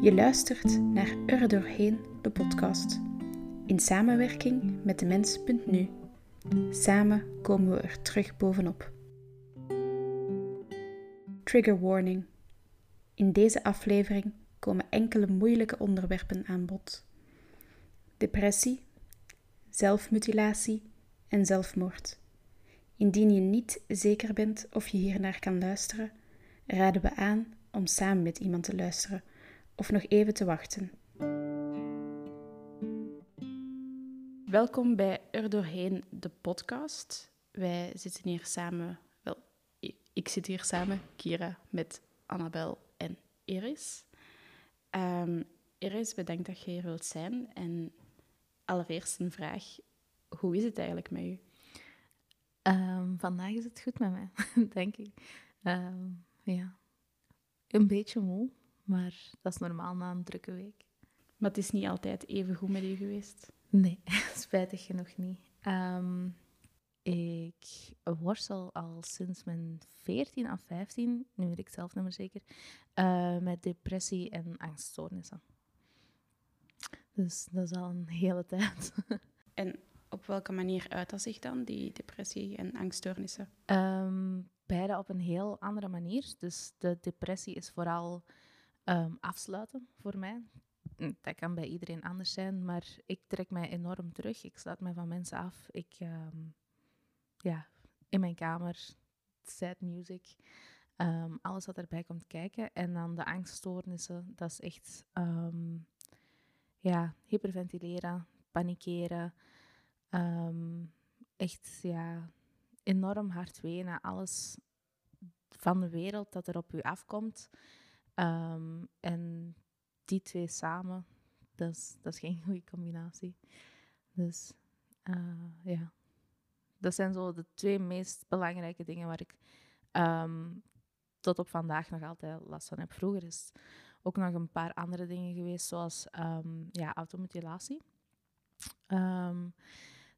Je luistert naar Er Doorheen, de podcast. In samenwerking met de mens.nu. Samen komen we er terug bovenop. Trigger warning. In deze aflevering komen enkele moeilijke onderwerpen aan bod. Depressie, zelfmutilatie en zelfmoord. Indien je niet zeker bent of je hiernaar kan luisteren, raden we aan om samen met iemand te luisteren of nog even te wachten. Welkom bij Er Doorheen, de podcast. Wij zitten hier samen, wel, ik zit hier samen, Kira, met Annabel en Iris. Um, Iris, bedankt dat je hier wilt zijn. En allereerst een vraag, hoe is het eigenlijk met u? Um, vandaag is het goed met mij, denk ik. Um, ja, een beetje moe, maar dat is normaal na een drukke week. Maar het is niet altijd even goed met u geweest? Nee, spijtig genoeg niet. Um, ik worstel al sinds mijn 14 of 15, nu weet ik zelf niet meer zeker, uh, met depressie en angststoornissen. Dus dat is al een hele tijd. en op welke manier uit dat zich dan, die depressie en angststoornissen? Um, beide op een heel andere manier. Dus de depressie is vooral um, afsluiten voor mij. Dat kan bij iedereen anders zijn, maar ik trek mij enorm terug. Ik sluit mij van mensen af. Ik, um, ja, in mijn kamer, sad music, um, alles wat erbij komt kijken. En dan de angststoornissen, dat is echt, ja, hyperventileren, panikeren. echt, ja, enorm hard wenen. Alles van de wereld dat er op u afkomt. Um, en die twee samen, dat is, geen goede combinatie. Dus uh, ja, dat zijn zo de twee meest belangrijke dingen waar ik um, tot op vandaag nog altijd last van heb. Vroeger is ook nog een paar andere dingen geweest, zoals um, ja, automutilatie.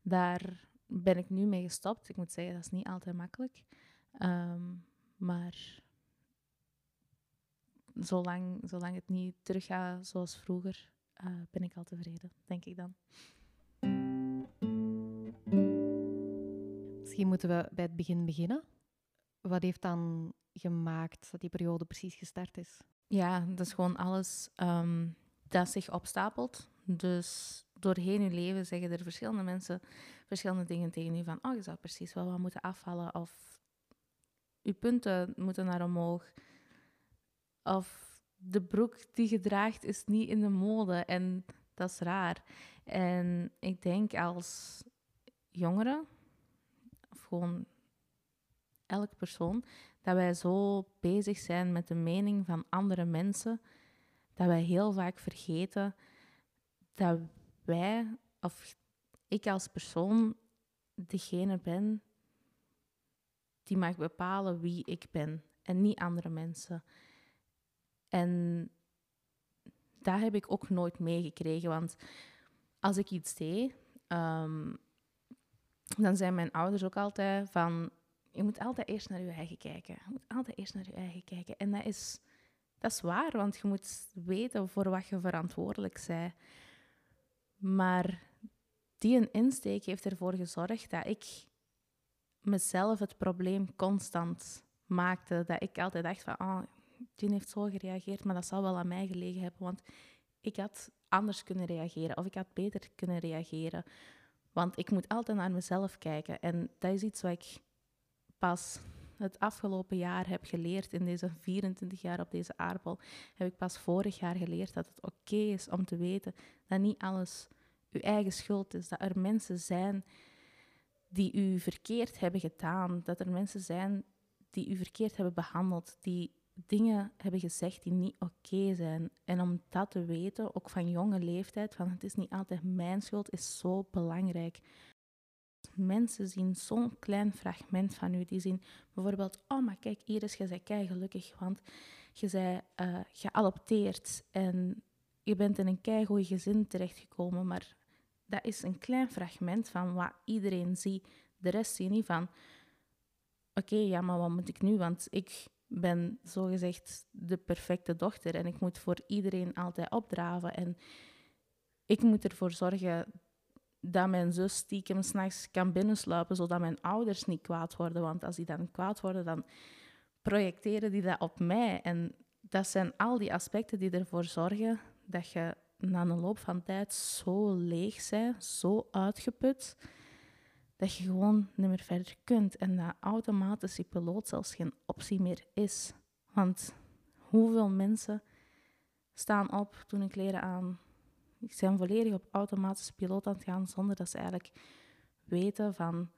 daar ben ik nu mee gestopt. Ik moet zeggen, dat is niet altijd makkelijk. maar zolang, zolang het niet teruggaat zoals vroeger, uh, ben ik al tevreden, denk ik dan. Misschien moeten we bij het begin beginnen. Wat heeft dan gemaakt dat die periode precies gestart is? Ja, dat is gewoon alles um, dat zich opstapelt. Dus doorheen je leven zeggen er verschillende mensen verschillende dingen tegen je van oh, je zou precies wel wat moeten afvallen of je punten moeten naar omhoog. Of de broek die je draagt is niet in de mode en dat is raar. En ik denk als jongeren, of gewoon elk persoon, dat wij zo bezig zijn met de mening van andere mensen, dat wij heel vaak vergeten dat wij, of ik als persoon, degene ben die mag bepalen wie ik ben en niet andere mensen. En dat heb ik ook nooit meegekregen. Want als ik iets deed, um, dan zijn mijn ouders ook altijd van... Je moet altijd eerst naar je eigen kijken. Je moet altijd eerst naar je eigen kijken. En dat is, dat is waar, want je moet weten voor wat je verantwoordelijk bent. Maar die een insteek heeft ervoor gezorgd dat ik mezelf het probleem constant maakte. Dat ik altijd dacht van, oh, die heeft zo gereageerd, maar dat zou wel aan mij gelegen hebben, want ik had anders kunnen reageren of ik had beter kunnen reageren. Want ik moet altijd naar mezelf kijken. En dat is iets wat ik pas het afgelopen jaar heb geleerd, in deze 24 jaar op deze aardbol, heb ik pas vorig jaar geleerd dat het oké is om te weten dat niet alles uw eigen schuld is. Dat er mensen zijn die u verkeerd hebben gedaan. Dat er mensen zijn die u verkeerd hebben behandeld, die dingen hebben gezegd die niet oké zijn. En om dat te weten, ook van jonge leeftijd, van het is niet altijd mijn schuld, is zo belangrijk. Mensen zien zo'n klein fragment van u. Die zien bijvoorbeeld, oh maar kijk, Iris, je bent kei gelukkig, want je bent uh, geadopteerd en je bent in een keigoed gezin terechtgekomen. Maar dat is een klein fragment van wat iedereen ziet. De rest zie je niet van, oké, ja, maar wat moet ik nu? Want ik ben zogezegd de perfecte dochter en ik moet voor iedereen altijd opdraven. En ik moet ervoor zorgen dat mijn zus stiekem s'nachts kan binnensluipen, zodat mijn ouders niet kwaad worden. Want als die dan kwaad worden, dan projecteren die dat op mij. En dat zijn al die aspecten die ervoor zorgen dat je na een loop van tijd zo leeg bent, zo uitgeput, dat je gewoon niet meer verder kunt. En dat automatische piloot zelfs geen optie meer is. Want hoeveel mensen staan op, doen ik kleren aan, zijn volledig op automatische piloot aan het gaan zonder dat ze eigenlijk weten van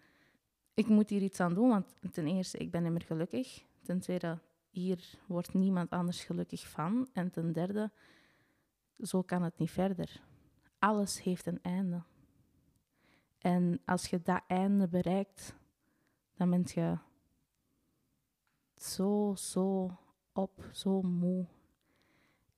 ik moet hier iets aan doen, want ten eerste, ik ben niet meer gelukkig. Ten tweede, hier wordt niemand anders gelukkig van. En ten derde, zo kan het niet verder. Alles heeft een einde. En als je dat einde bereikt, dan ben je zo, zo op, zo moe.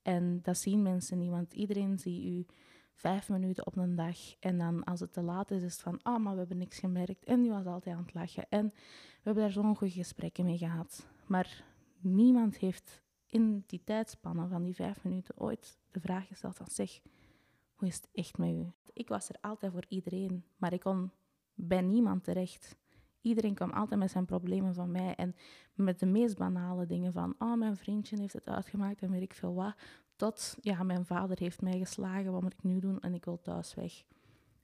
En dat zien mensen niet, want iedereen ziet u vijf minuten op een dag. En dan als het te laat is, is het van, ah, maar we hebben niks gemerkt. En die was altijd aan het lachen. En we hebben daar zo'n goede gesprekken mee gehad. Maar niemand heeft in die tijdspannen van die vijf minuten ooit de vraag gesteld van, zeg, hoe is echt met u? Ik was er altijd voor iedereen, maar ik kon bij niemand terecht. Iedereen kwam altijd met zijn problemen van mij. En met de meest banale dingen van, oh, mijn vriendje heeft het uitgemaakt en weet ik veel wat. Tot, ja, mijn vader heeft mij geslagen, wat moet ik nu doen? En ik wil thuis weg.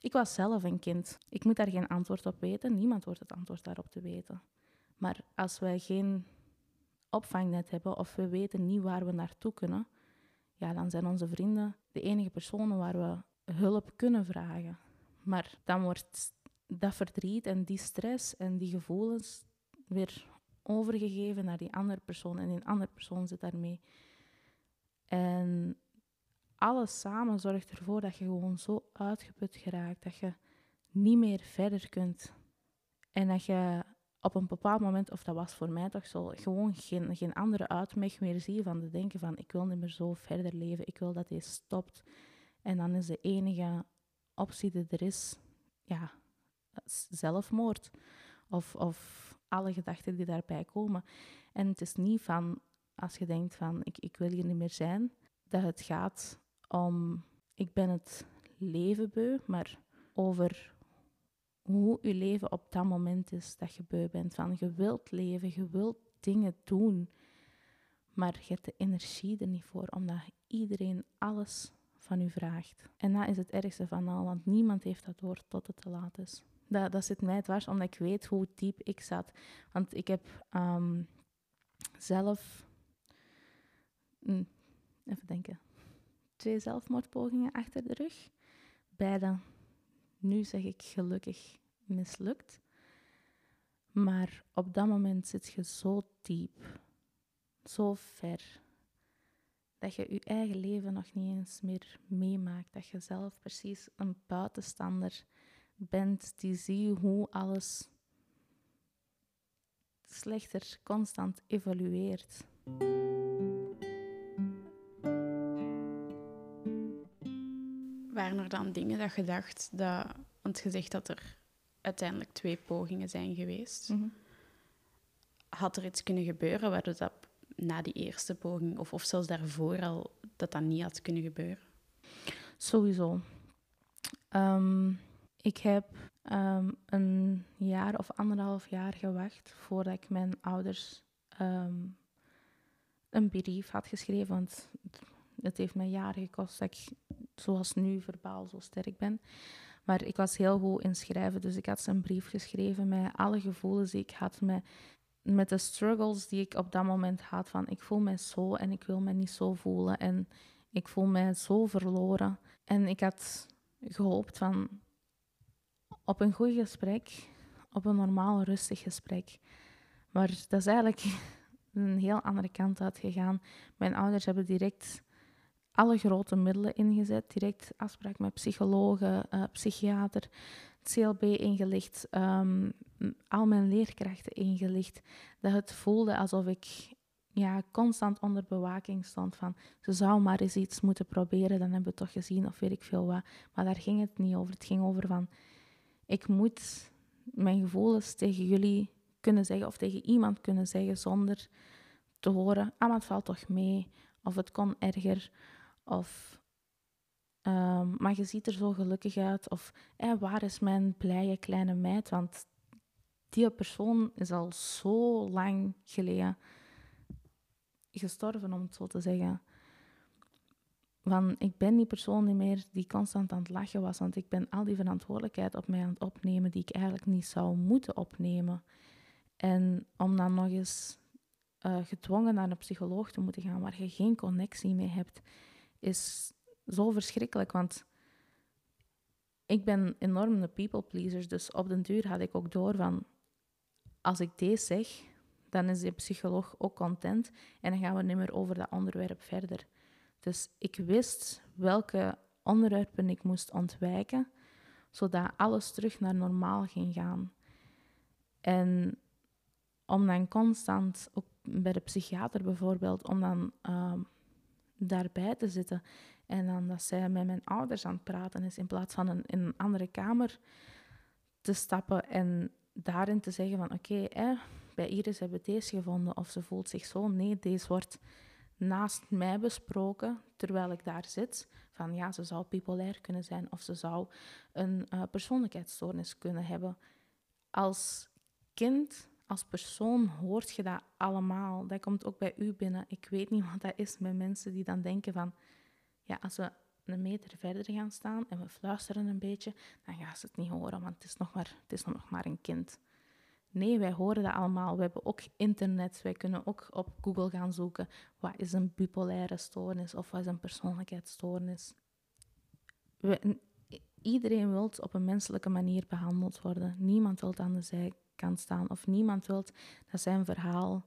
Ik was zelf een kind. Ik moet daar geen antwoord op weten. Niemand wordt het antwoord daarop te weten. Maar als wij geen opvangnet hebben of we weten niet waar we naartoe kunnen, ja, dan zijn onze vrienden de enige personen waar we hulp kunnen vragen. Maar dan wordt dat verdriet en die stress en die gevoelens weer overgegeven naar die andere persoon. En die andere persoon zit daarmee. En alles samen zorgt ervoor dat je gewoon zo uitgeput geraakt. Dat je niet meer verder kunt. En dat je op een bepaald moment, of dat was voor mij toch zo, gewoon geen, geen andere uitweg meer zie van te denken van ik wil niet meer zo verder leven. Ik wil dat deze stopt. En dan is de enige optie die er is, ja, zelfmoord. Of, of alle gedachten die daarbij komen. En het is niet van, als je denkt van, ik, ik wil hier niet meer zijn, dat het gaat om, ik ben het leven beu, maar over hoe je leven op dat moment is dat je beu bent. Van, je wilt leven, je wilt dingen doen, maar je hebt de energie er niet voor, omdat iedereen alles van u vraagt. En dat is het ergste van al, want niemand heeft dat door tot het te laat is. Dat, dat zit mij dwars, omdat ik weet hoe diep ik zat. Want ik heb um, zelf... Mm, even denken. Twee zelfmoordpogingen achter de rug. Beide, nu zeg ik gelukkig, mislukt. Maar op dat moment zit je zo diep, zo ver, dat je je eigen leven nog niet eens meer meemaakt. Dat je zelf precies een buitenstander bent die ziet hoe alles slechter constant evolueert. Waren er dan dingen dat je dacht dat, want je zegt dat er uiteindelijk twee pogingen zijn geweest. Mhm. Had er iets kunnen gebeuren waardoor dat na die eerste poging, of, of zelfs daarvoor al, dat dat niet had kunnen gebeuren? Sowieso. Ehm, ik heb ehm, een jaar of anderhalf jaar gewacht voordat ik mijn ouders ehm, een brief had geschreven. Want het heeft mij jaren gekost dat ik, zoals nu, verbaal zo sterk ben. Maar ik was heel goed in schrijven, dus ik had ze een brief geschreven met alle gevoelens die ik had, met, met de struggles die ik op dat moment had. Van ik voel mij zo en ik wil me niet zo voelen en ik voel mij zo verloren. En ik had gehoopt van op een goed gesprek, op een normaal, rustig gesprek. Maar dat is eigenlijk een heel andere kant uitgegaan. Mijn ouders hebben direct alle grote middelen ingezet, direct afspraak met psychologen, uh, psychiater, CLB ingelicht, um, al mijn leerkrachten ingelicht. Dat het voelde alsof ik ja, constant onder bewaking stond van ze zou maar eens iets moeten proberen, dan hebben we toch gezien of weet ik veel wat. Maar daar ging het niet over. Het ging over van ik moet mijn gevoelens tegen jullie kunnen zeggen of tegen iemand kunnen zeggen zonder te horen, ah, maar het valt toch mee, of het kon erger, of ehm, maar je ziet er zo gelukkig uit, of eh, waar is mijn blije kleine meid, want die persoon is al zo lang geleden gestorven, om het zo te zeggen. Van, ik ben die persoon niet meer die constant aan het lachen was, want ik ben al die verantwoordelijkheid op mij aan het opnemen die ik eigenlijk niet zou moeten opnemen. En om dan nog eens uh, gedwongen naar een psycholoog te moeten gaan waar je geen connectie mee hebt, is zo verschrikkelijk. Want ik ben enorm de people pleaser, dus op den duur had ik ook door van, als ik deze zeg, dan is de psycholoog ook content en dan gaan we niet meer over dat onderwerp verder. Dus ik wist welke onderwerpen ik moest ontwijken, zodat alles terug naar normaal ging gaan. En om dan constant, ook bij de psychiater bijvoorbeeld, om dan uh, daarbij te zitten en dan dat zij met mijn ouders aan het praten is, in plaats van in een andere kamer te stappen en daarin te zeggen van oké, bij Iris hebben we deze gevonden of ze voelt zich zo. Nee, deze wordt naast mij besproken terwijl ik daar zit. Van ja, ze zou bipolair kunnen zijn of ze zou een uh, persoonlijkheidsstoornis kunnen hebben. Als kind, als persoon hoort je dat allemaal. Dat komt ook bij u binnen. Ik weet niet wat dat is met mensen die dan denken van ja, als we een meter verder gaan staan en we fluisteren een beetje, dan gaan ze het niet horen, want het is nog maar, het is nog maar een kind. Nee, wij horen dat allemaal. We hebben ook internet. Wij kunnen ook op Google gaan zoeken. Wat is een bipolaire stoornis of wat is een persoonlijkheidsstoornis? We, iedereen wil op een menselijke manier behandeld worden. Niemand wil aan de zijkant staan of niemand wil dat zijn verhaal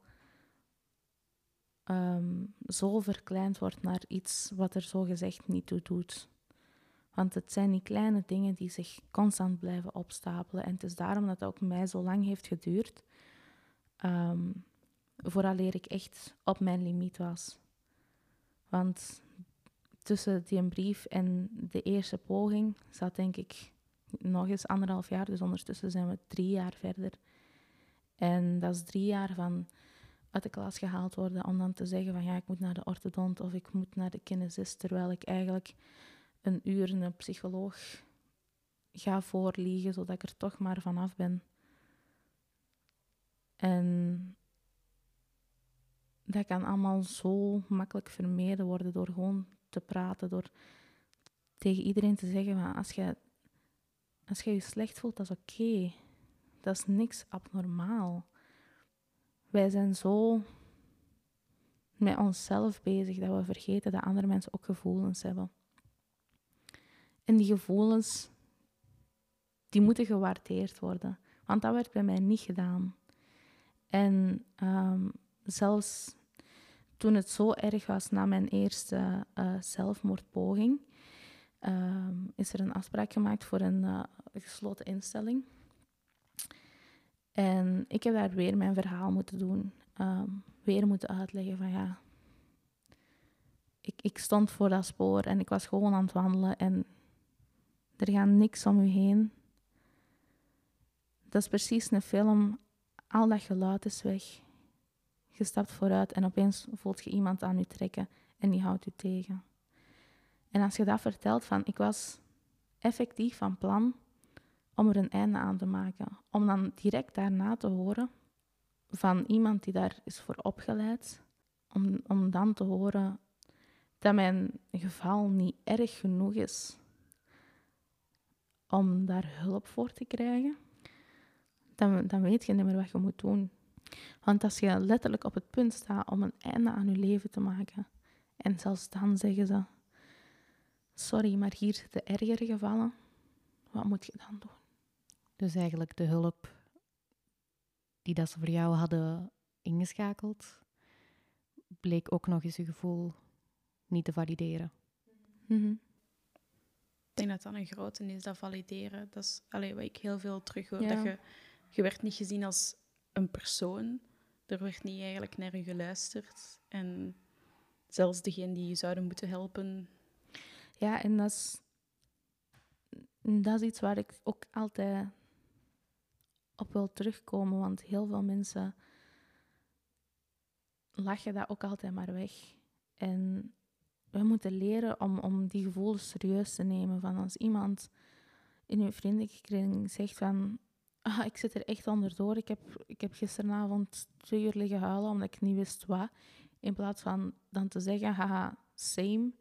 um, zo verkleind wordt naar iets wat er zo gezegd niet toe doet. Want het zijn die kleine dingen die zich constant blijven opstapelen. En het is daarom dat het ook mij zo lang heeft geduurd. Um, vooraleer ik echt op mijn limiet was. Want tussen die brief en de eerste poging zat denk ik nog eens anderhalf jaar. Dus ondertussen zijn we drie jaar verder. En dat is drie jaar van uit de klas gehaald worden om dan te zeggen van ja, ik moet naar de orthodont of ik moet naar de kinesist, terwijl ik eigenlijk een uur een psycholoog ga voorliegen, zodat ik er toch maar vanaf ben. En dat kan allemaal zo makkelijk vermeden worden door gewoon te praten, door tegen iedereen te zeggen van als je als je je slecht voelt, dat is oké. Dat is niks abnormaal. Wij zijn zo met onszelf bezig dat we vergeten dat andere mensen ook gevoelens hebben. En die gevoelens, die moeten gewaardeerd worden. Want dat werd bij mij niet gedaan. En ehm, zelfs toen het zo erg was na mijn eerste uh, zelfmoordpoging, ehm, is er een afspraak gemaakt voor een uh, gesloten instelling. En ik heb daar weer mijn verhaal moeten doen. Ehm, weer moeten uitleggen van ja. Ik, ik stond voor dat spoor en ik was gewoon aan het wandelen en er gaat niks om u heen. Dat is precies een film. Al dat geluid is weg. Je stapt vooruit en opeens voelt je iemand aan je trekken en die houdt u tegen. En als je dat vertelt van ik was effectief van plan om er een einde aan te maken. Om dan direct daarna te horen van iemand die daar is voor opgeleid, om, om dan te horen dat mijn geval niet erg genoeg is om daar hulp voor te krijgen, dan, dan weet je niet meer wat je moet doen. Want als je letterlijk op het punt staat om een einde aan je leven te maken, en zelfs dan zeggen ze: Sorry, maar hier zitten ergere gevallen, wat moet je dan doen? Dus eigenlijk de hulp die dat ze voor jou hadden ingeschakeld, bleek ook nog eens je gevoel niet te valideren. Mm Ik denk dat dat een grote is, dat valideren. Dat is allee, wat ik heel veel terug hoor. Dat je, je werd niet gezien als een persoon. Er werd niet eigenlijk naar je geluisterd. En zelfs degene die je zouden moeten helpen. Ja, en dat is, dat is iets waar ik ook altijd op wil terugkomen. Want heel veel mensen lach je dat ook altijd maar weg. En we moeten leren om, om die gevoelens serieus te nemen. Van als iemand in uw vriendenkring zegt van... Ah, ik zit er echt onderdoor. Ik heb, ik heb gisteravond twee uur liggen huilen omdat ik niet wist wat. In plaats van dan te zeggen, haha, same.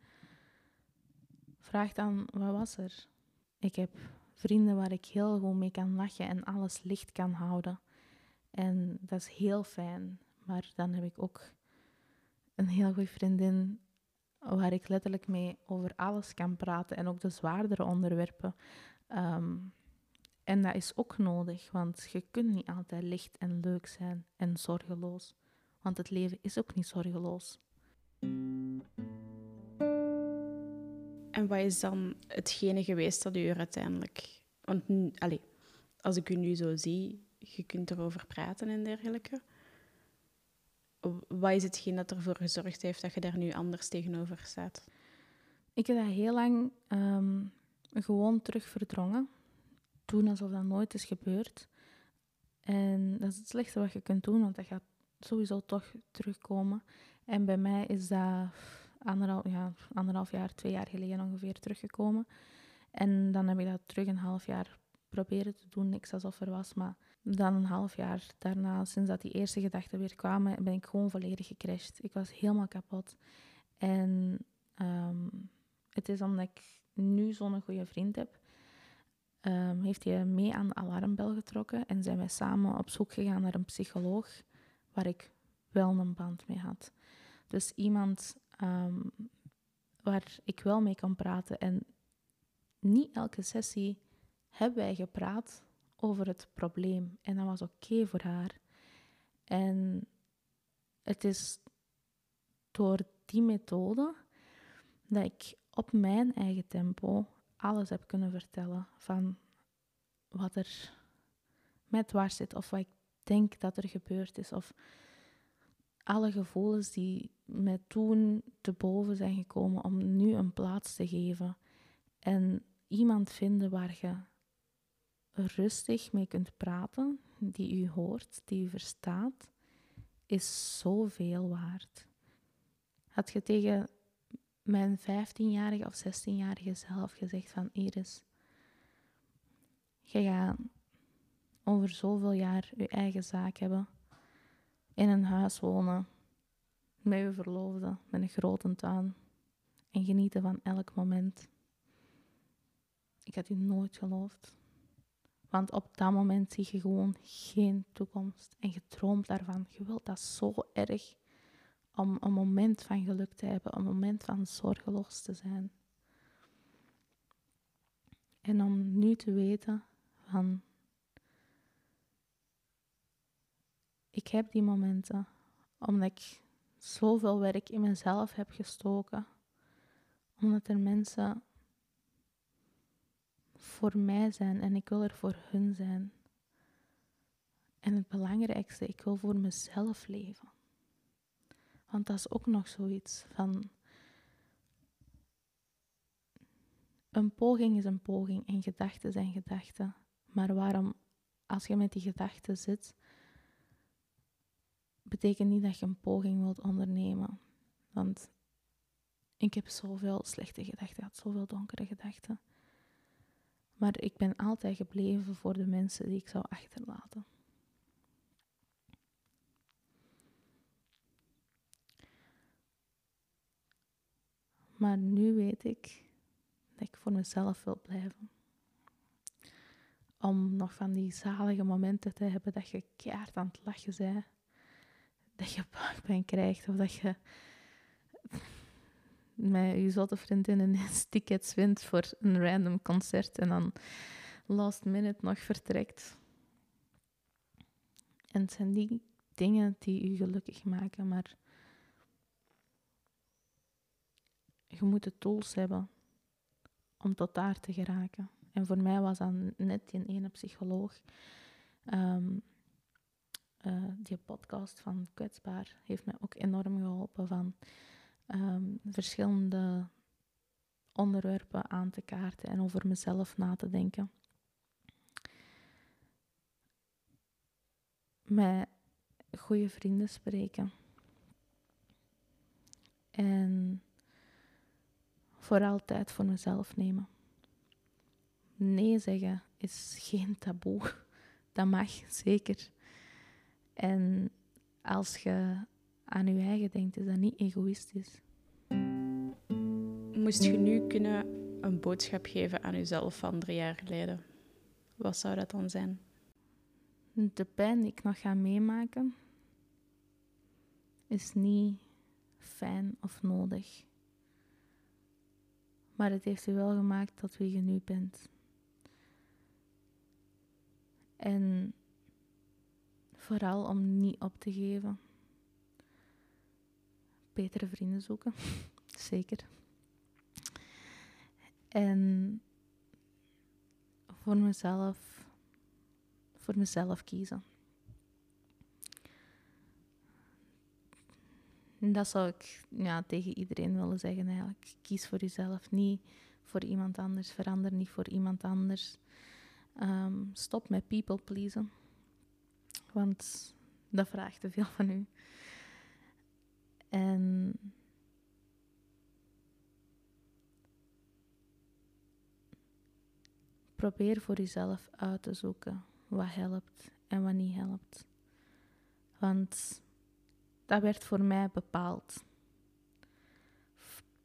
Vraag dan, wat was er? Ik heb vrienden waar ik heel goed mee kan lachen en alles licht kan houden. En dat is heel fijn. Maar dan heb ik ook een heel goede vriendin waar ik letterlijk mee over alles kan praten en ook de zwaardere onderwerpen. Ehm, en dat is ook nodig, want je kunt niet altijd licht en leuk zijn en zorgeloos. Want het leven is ook niet zorgeloos. En wat is dan hetgene geweest dat u er uiteindelijk... Want als ik u nu zo zie, je kunt erover praten en dergelijke. Wat is hetgeen dat ervoor gezorgd heeft dat je daar nu anders tegenover staat? Ik heb dat heel lang ehm, gewoon terug verdrongen. Doen alsof dat nooit is gebeurd. En dat is het slechtste wat je kunt doen, want dat gaat sowieso toch terugkomen. En bij mij is dat anderhalf, ja, jaar, twee jaar geleden ongeveer teruggekomen. En dan heb ik dat terug een half jaar proberen te doen, niks alsof er was. Maar dan een half jaar daarna, sinds dat die eerste gedachten weer kwamen, ben ik gewoon volledig gecrashed. Ik was helemaal kapot. En ehm, het is omdat ik nu zo'n goede vriend heb, um, heeft hij mee aan de alarmbel getrokken en zijn wij samen op zoek gegaan naar een psycholoog waar ik wel een band mee had. Dus iemand ehm, waar ik wel mee kan praten. En niet elke sessie hebben wij gepraat over het probleem. En dat was oké voor haar. En het is door die methode dat ik op mijn eigen tempo alles heb kunnen vertellen van wat er met dwars zit of wat ik denk dat er gebeurd is of alle gevoelens die mij toen te boven zijn gekomen om nu een plaats te geven en iemand vinden waar je rustig mee kunt praten, die u hoort, die u verstaat, is zoveel waard. Had je tegen mijn 15-jarige of 16-jarige zelf gezegd van Iris, je gaat over zoveel jaar je eigen zaak hebben, in een huis wonen, met je verloofde, met een grote tuin en genieten van elk moment. Ik had u nooit geloofd. Want op dat moment zie je gewoon geen toekomst. En je droomt daarvan. Je wilt dat zo erg. Om een moment van geluk te hebben. Een moment van zorgeloos te zijn. En om nu te weten van... Ik heb die momenten. Omdat ik zoveel werk in mezelf heb gestoken. Omdat er mensen voor mij zijn en ik wil er voor hun zijn. En het belangrijkste, ik wil voor mezelf leven. Want dat is ook nog zoiets van. Een poging is een poging en gedachten zijn gedachten. Maar waarom, als je met die gedachten zit, betekent niet dat je een poging wilt ondernemen. Want ik heb zoveel slechte gedachten gehad, zoveel donkere gedachten. Maar ik ben altijd gebleven voor de mensen die ik zou achterlaten. Maar nu weet ik dat ik voor mezelf wil blijven. Om nog van die zalige momenten te hebben dat je keihard aan het lachen bent. Dat je buikpijn krijgt of dat je met je zotte vriendin ineens tickets wint voor een random concert en dan last minute nog vertrekt. En het zijn die dingen die je gelukkig maken, maar je moet de tools hebben om tot daar te geraken. En voor mij was dat net die ene psycholoog. Um, uh, die podcast van Kwetsbaar heeft mij ook enorm geholpen van um, verschillende onderwerpen aan te kaarten en over mezelf na te denken. Met goede vrienden spreken. En vooral tijd voor mezelf nemen. Nee zeggen is geen taboe. Dat mag zeker. En als je aan je eigen denkt, is dat niet egoïstisch. Moest je nu kunnen een boodschap geven aan jezelf van drie jaar geleden, wat zou dat dan zijn? De pijn die ik nog ga meemaken, is niet fijn of nodig. Maar het heeft u wel gemaakt tot wie je nu bent. En vooral om niet op te geven. Betere vrienden zoeken, zeker. En voor mezelf, voor mezelf kiezen. En dat zou ik ja, tegen iedereen willen zeggen eigenlijk. Kies voor jezelf, niet voor iemand anders. Verander niet voor iemand anders. Ehm, stop met people pleasen. Want dat vraagt te veel van u. En probeer voor jezelf uit te zoeken wat helpt en wat niet helpt. Want dat werd voor mij bepaald.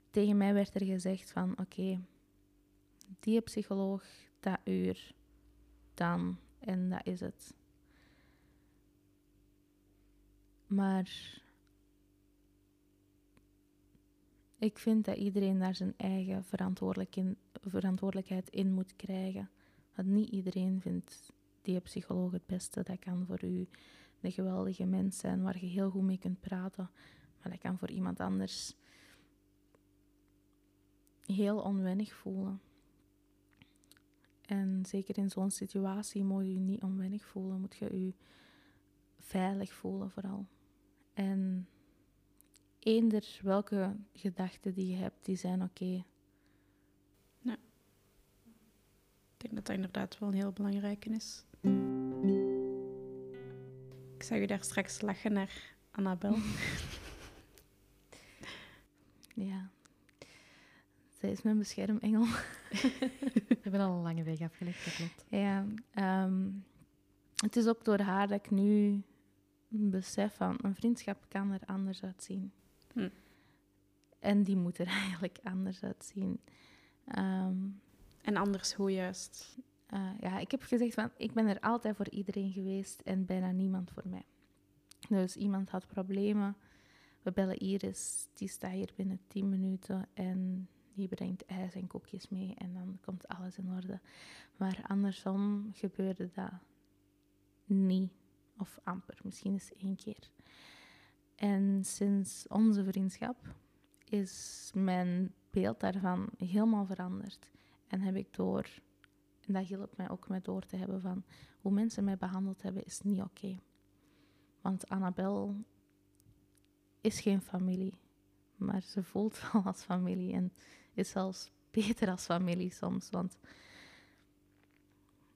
Tegen mij werd er gezegd van oké, die psycholoog, dat uur, dan en dat is het. Maar ik vind dat iedereen daar zijn eigen verantwoordelijkheid in moet krijgen. Want niet iedereen vindt die psycholoog het beste. Dat kan voor u een geweldige mens zijn waar je heel goed mee kunt praten. Maar dat kan voor iemand anders heel onwennig voelen. En zeker in zo'n situatie moet je je niet onwennig voelen, moet je je veilig voelen vooral. En eender welke gedachten die je hebt, die zijn oké. Ja. Ik denk dat dat inderdaad wel een heel belangrijke is. Ik zag u daar straks lachen naar Annabel. ja. Zij is mijn beschermengel. We hebben al een lange weg afgelegd, dat klopt. Ja. ehm, het is ook door haar dat ik nu besef van een vriendschap kan er anders uitzien. Hm. En die moet er eigenlijk anders uitzien. Ehm, En anders hoe juist? eh, ja, ik heb gezegd van ik ben er altijd voor iedereen geweest en bijna niemand voor mij. Dus iemand had problemen. We bellen Iris, die staat hier binnen 10 minuten en die brengt ijs en koekjes mee en dan komt alles in orde. Maar andersom gebeurde dat niet of amper, misschien eens één keer. En sinds onze vriendschap is mijn beeld daarvan helemaal veranderd. En heb ik door, en dat hielp mij ook met door te hebben van hoe mensen mij behandeld hebben, is niet oké. Want Annabel is geen familie, maar ze voelt wel als familie en is zelfs beter als familie soms. Want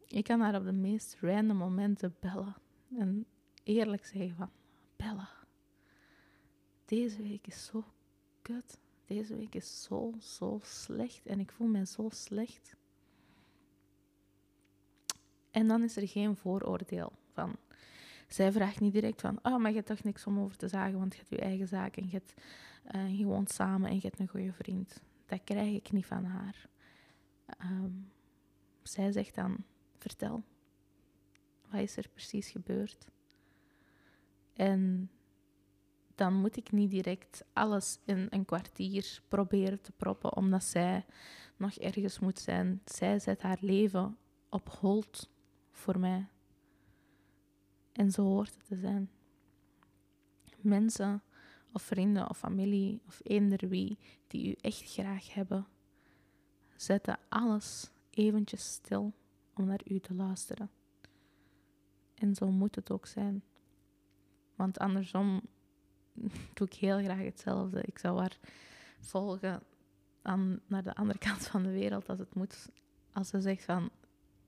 ik kan haar op de meest random momenten bellen en eerlijk zeggen van, Bella, deze week is zo kut. Deze week is zo, zo slecht en ik voel me zo slecht. En dan is er geen vooroordeel van. Zij vraagt niet direct van, oh, maar je hebt toch niks om over te zagen, want je hebt je eigen zaak en je, hebt, eh, je woont samen en je hebt een goede vriend. Dat krijg ik niet van haar. Ehm, zij zegt dan, vertel, wat is er precies gebeurd? En dan moet ik niet direct alles in een kwartier proberen te proppen, omdat zij nog ergens moet zijn. Zij zet haar leven op hold voor mij. En zo hoort het te zijn. Mensen of vrienden of familie of eender wie die u echt graag hebben, zetten alles eventjes stil om naar u te luisteren. En zo moet het ook zijn. Want andersom doe ik heel graag hetzelfde. Ik zou haar volgen aan, naar de andere kant van de wereld als het moet. Als ze zegt van,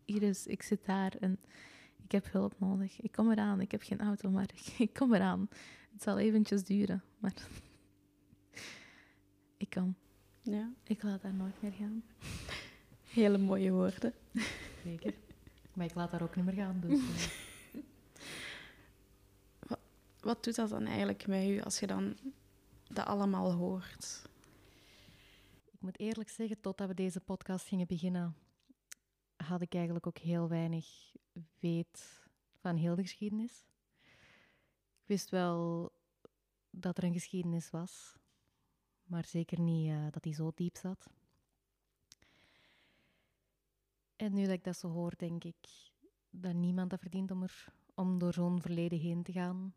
Iris, ik zit daar en ik heb hulp nodig. Ik kom eraan, ik heb geen auto, maar ik, ik kom eraan. Het zal eventjes duren, maar Ik kan. Ja, Ik laat daar nooit meer gaan. hele mooie woorden. Zeker. Maar ik laat daar ook niet meer gaan, dus... Wat doet dat dan eigenlijk met u als je dan dat allemaal hoort? Ik moet eerlijk zeggen, totdat we deze podcast gingen beginnen, had ik eigenlijk ook heel weinig weet van heel de geschiedenis. Ik wist wel dat er een geschiedenis was, maar zeker niet eh, dat die zo diep zat. En nu dat ik dat zo hoor, denk ik dat niemand dat verdient om, er, om door zo'n verleden heen te gaan.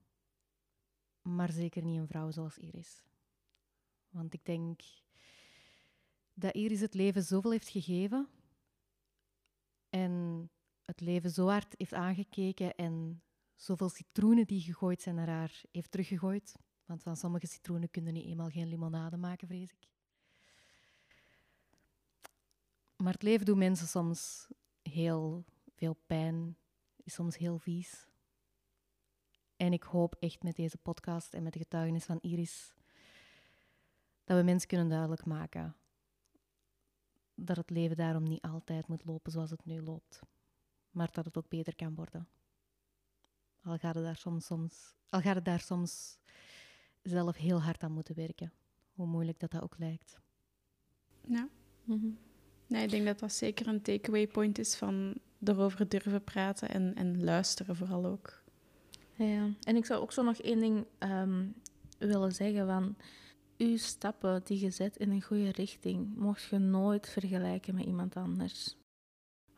Maar zeker niet een vrouw zoals Iris. Want ik denk dat Iris het leven zoveel heeft gegeven en het leven zo hard heeft aangekeken en zoveel citroenen die gegooid zijn naar haar heeft teruggegooid. Want van sommige citroenen kunnen niet eenmaal geen limonade maken, vrees ik. Maar het leven doet mensen soms heel veel pijn, is soms heel vies. En ik hoop echt met deze podcast en met de getuigenis van Iris dat we mensen kunnen duidelijk maken dat het leven daarom niet altijd moet lopen zoals het nu loopt, maar dat het ook beter kan worden. Al gaat het daar soms, soms, al gaat het daar soms zelf heel hard aan moeten werken, hoe moeilijk dat, dat ook lijkt. Ja. Nee, ik denk dat dat zeker een takeaway point is van erover durven praten en, en luisteren vooral ook. Ja, en ik zou ook zo nog één ding ehm, willen zeggen van... Uw stappen die je zet in een goede richting, mocht je nooit vergelijken met iemand anders.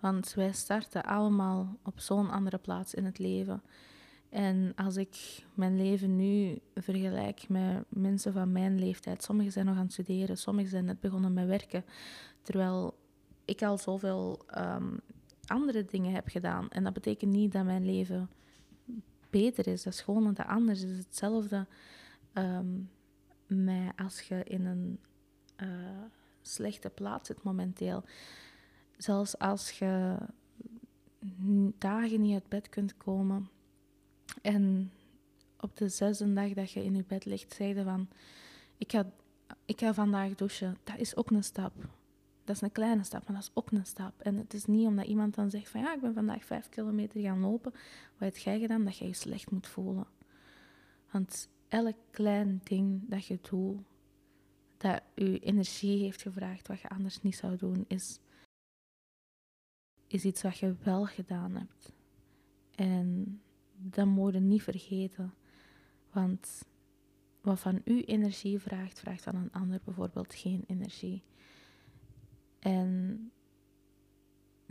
Want wij starten allemaal op zo'n andere plaats in het leven. En als ik mijn leven nu vergelijk met mensen van mijn leeftijd, sommigen zijn nog aan het studeren, sommigen zijn net begonnen met werken, terwijl ik al zoveel ehm, andere dingen heb gedaan. En dat betekent niet dat mijn leven beter is, dat is gewoon dat anders is. Hetzelfde ehm, met als je in een eh, slechte plaats zit momenteel. Zelfs als je dagen niet uit bed kunt komen en op de zesde dag dat je in je bed ligt, zeg je van ik ga, ik ga vandaag douchen. Dat is ook een stap. Dat is een kleine stap, maar dat is ook een stap. En het is niet omdat iemand dan zegt van ja, ik ben vandaag vijf kilometer gaan lopen. Wat heb jij gedaan? Dat je je slecht moet voelen. Want elk klein ding dat je doet, dat je energie heeft gevraagd, wat je anders niet zou doen, is, is iets wat je wel gedaan hebt. En dat moet je niet vergeten. Want wat van u energie vraagt, vraagt van een ander bijvoorbeeld geen energie. En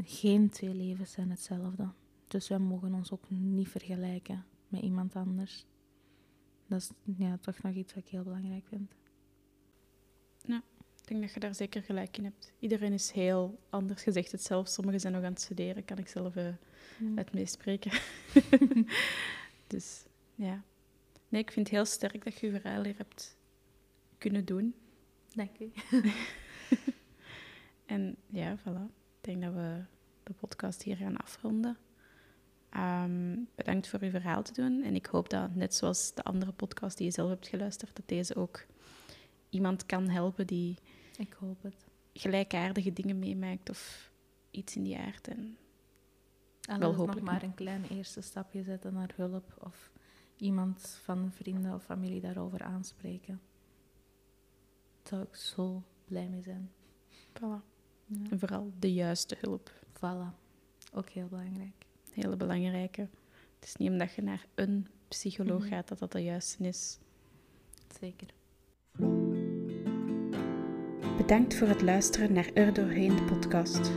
geen twee levens zijn hetzelfde. Dus wij mogen ons ook niet vergelijken met iemand anders. Dat is ja, toch nog iets wat ik heel belangrijk vind. Ik denk dat je daar zeker gelijk in hebt. Iedereen is heel anders. Je zegt het zelf, sommigen zijn nog aan het studeren, kan ik zelf uit meespreken. dus ja. Nee, ik vind het heel sterk dat je je verhaal hier hebt kunnen doen. Dank u. En ja, voilà. Ik denk dat we de podcast hier gaan afronden. Ehm, bedankt voor uw verhaal te doen. En ik hoop dat, net zoals de andere podcast die je zelf hebt geluisterd, dat deze ook iemand kan helpen die Ik hoop het. gelijkaardige dingen meemaakt of iets in die aard. En En Wel is nog hopelijk maar een klein eerste stapje zetten naar hulp of iemand van vrienden of familie daarover aanspreken. Daar zou ik zo blij mee zijn. voilà. Ja. En vooral de juiste hulp. Voilà. Ook heel belangrijk. Hele belangrijke. Het is niet omdat je naar een psycholoog Mhm. gaat dat dat de juiste is. Zeker. Bedankt voor het luisteren naar Er Doorheen de podcast.